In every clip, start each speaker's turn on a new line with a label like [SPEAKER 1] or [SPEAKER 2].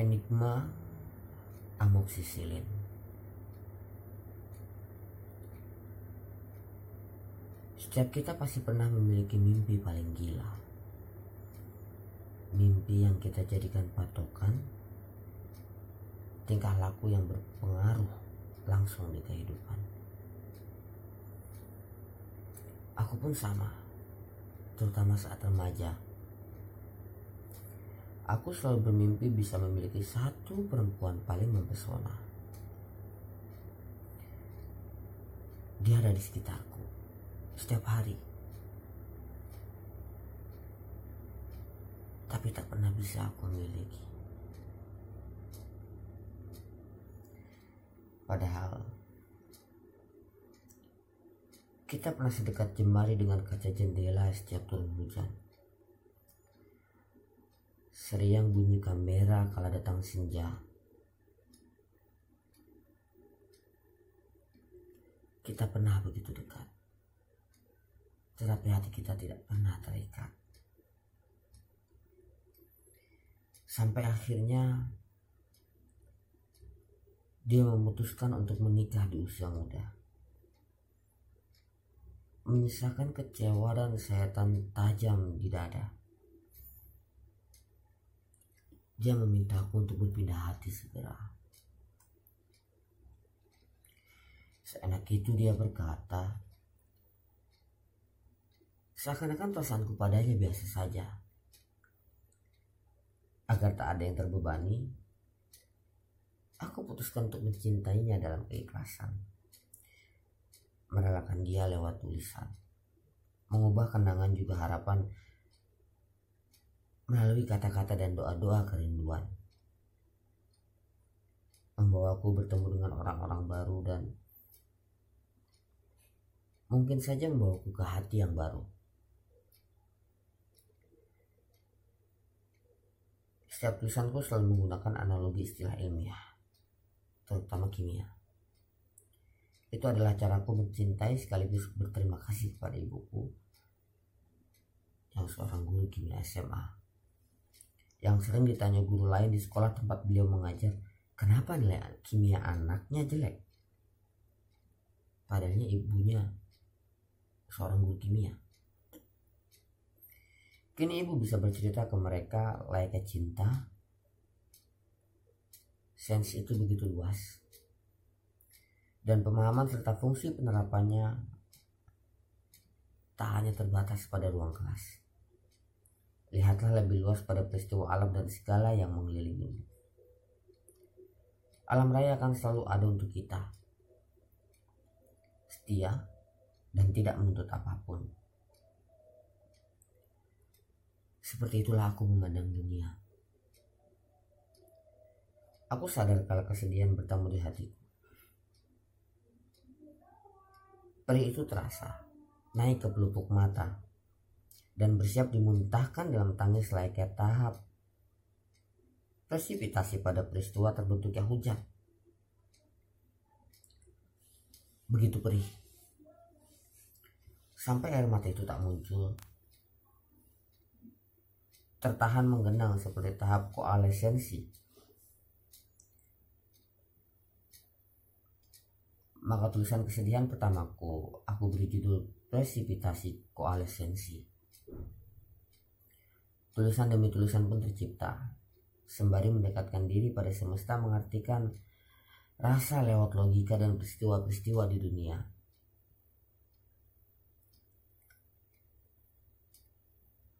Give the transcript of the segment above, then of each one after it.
[SPEAKER 1] Enigma Amoxicillin. Setiap kita pasti pernah memiliki mimpi paling gila. Mimpi yang kita jadikan patokan Tingkah laku yang berpengaruh langsung di kehidupan. Aku pun sama Terutama saat remaja Aku selalu bermimpi bisa memiliki satu perempuan paling mempesona. Dia ada di sekitarku setiap hari. Tapi tak pernah bisa aku miliki. Padahal kita pernah sedekat jemari dengan kaca jendela setiap turun hujan. Seriang bunyi kamera kala datang senja. Kita pernah begitu dekat. Tetapi hati kita tidak pernah terikat. Sampai akhirnya dia memutuskan untuk menikah di usia muda. Menyisakan kecewa dan sayatan tajam di dada. Dia meminta aku untuk berpindah hati segera. Seenak itu dia berkata, seakan-akan perasaanku padanya biasa saja. Agar tak ada yang terbebani, aku putuskan untuk mencintainya dalam keikhlasan. Merelakan dia lewat tulisan. Mengubah kenangan juga harapan melalui kata-kata dan doa-doa kerinduan. Membawaku bertemu dengan orang-orang baru dan mungkin saja membawaku ke hati yang baru. Setiap tulisanku selalu menggunakan analogi istilah ilmiah, terutama kimia. Itu adalah caraku mencintai sekaligus berterima kasih kepada ibuku yang seorang guru kimia SMA yang sering ditanya guru lain di sekolah tempat beliau mengajar, kenapa nilai kimia anaknya jelek? Padahalnya ibunya seorang guru kimia. Kini ibu bisa bercerita ke mereka layaknya cinta. Sense itu begitu luas. Dan pemahaman serta fungsi penerapannya tak hanya terbatas pada ruang kelas. Lihatlah lebih luas pada peristiwa alam dan segala yang mengelilingi. Alam raya akan selalu ada untuk kita. Setia dan tidak menuntut apa pun. Seperti itulah aku memandang dunia. Aku sadar kalau kesedihan bertemu di hatiku. Perih itu terasa, naik ke pelupuk mata, dan bersiap dimuntahkan dalam tangis layaknya tahap presipitasi pada peristiwa terbentuknya hujan. Begitu perih. Sampai air mata itu tak muncul. Tertahan menggenang seperti tahap koalesensi. Maka tulisan kesedihan pertamaku aku beri judul Presipitasi Koalesensi. Tulisan demi tulisan pun tercipta, sembari mendekatkan diri pada semesta mengartikan rasa lewat logika dan peristiwa-peristiwa di dunia.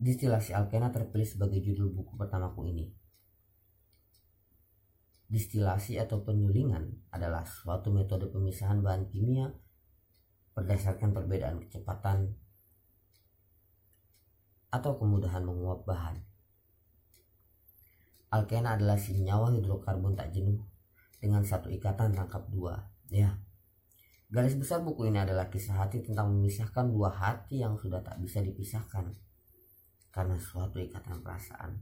[SPEAKER 1] Distilasi alkena terpilih sebagai judul buku pertamaku ini. Distilasi atau penyulingan adalah suatu metode pemisahan bahan kimia berdasarkan perbedaan kecepatan atau kemudahan menguap bahan. Alkena adalah senyawa hidrokarbon tak jenuh dengan satu ikatan rangkap dua. Ya, garis besar buku ini adalah kisah hati tentang memisahkan dua hati yang sudah tak bisa dipisahkan karena suatu ikatan perasaan.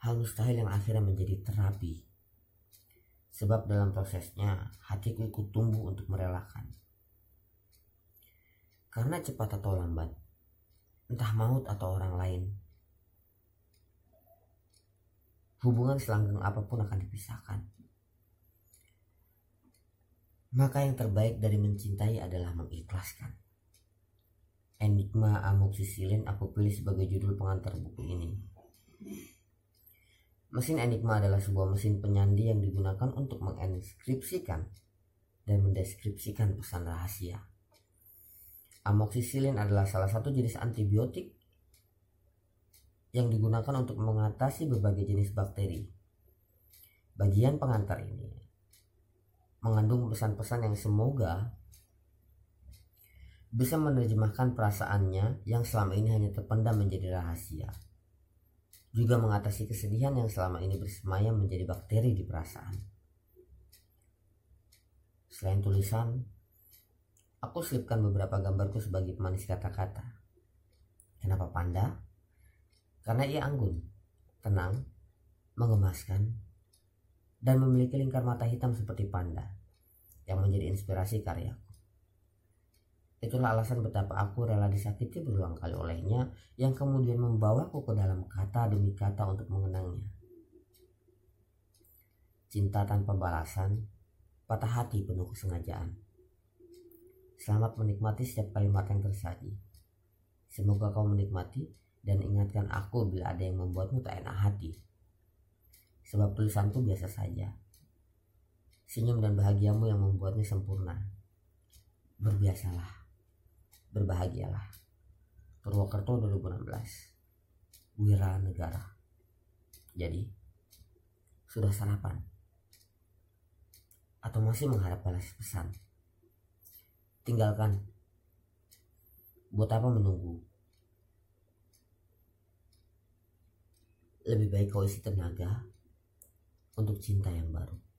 [SPEAKER 1] Hal mustahil yang akhirnya menjadi terapi. Sebab dalam prosesnya hatiku ikut tumbuh untuk merelakan karena cepat atau lambat, entah maut atau orang lain, hubungan selanggang apa pun akan dipisahkan. Maka yang terbaik dari mencintai adalah mengikhlaskan. Enigma Amoxicillin aku pilih sebagai judul pengantar buku ini. Mesin Enigma adalah sebuah mesin penyandi yang digunakan untuk menginskripsikan dan mendeskripsikan pesan rahasia. Amoxicillin adalah salah satu jenis antibiotik yang digunakan untuk mengatasi berbagai jenis bakteri. Bagian pengantar ini mengandung pesan-pesan yang semoga bisa menerjemahkan perasaannya yang selama ini hanya terpendam menjadi rahasia juga mengatasi kesedihan yang selama ini bersemayam menjadi bakteri di perasaan. Selain tulisan, aku selipkan beberapa gambarku sebagai pemanis kata-kata. Kenapa panda? Karena ia anggun, tenang, mengemaskan, dan memiliki lingkar mata hitam seperti panda yang menjadi inspirasi karyaku. Itulah alasan betapa aku rela disakiti berulang kali olehnya yang kemudian membawaku ke dalam kata demi kata untuk mengenangnya. Cinta tanpa balasan, patah hati penuh kesengajaan. Selamat menikmati setiap kalimat yang tersaji. Semoga kau menikmati dan ingatkan aku bila ada yang membuatmu tak enak hati. Sebab tulisanku biasa saja. Senyum dan bahagiamu yang membuatnya sempurna. Berbiasalah berbahagialah. Purwokerto 2016 Wira Negara Jadi Sudah sarapan? Atau masih mengharap balas pesan? Tinggalkan Buat apa menunggu? Lebih baik kau isi tenaga Untuk cinta yang baru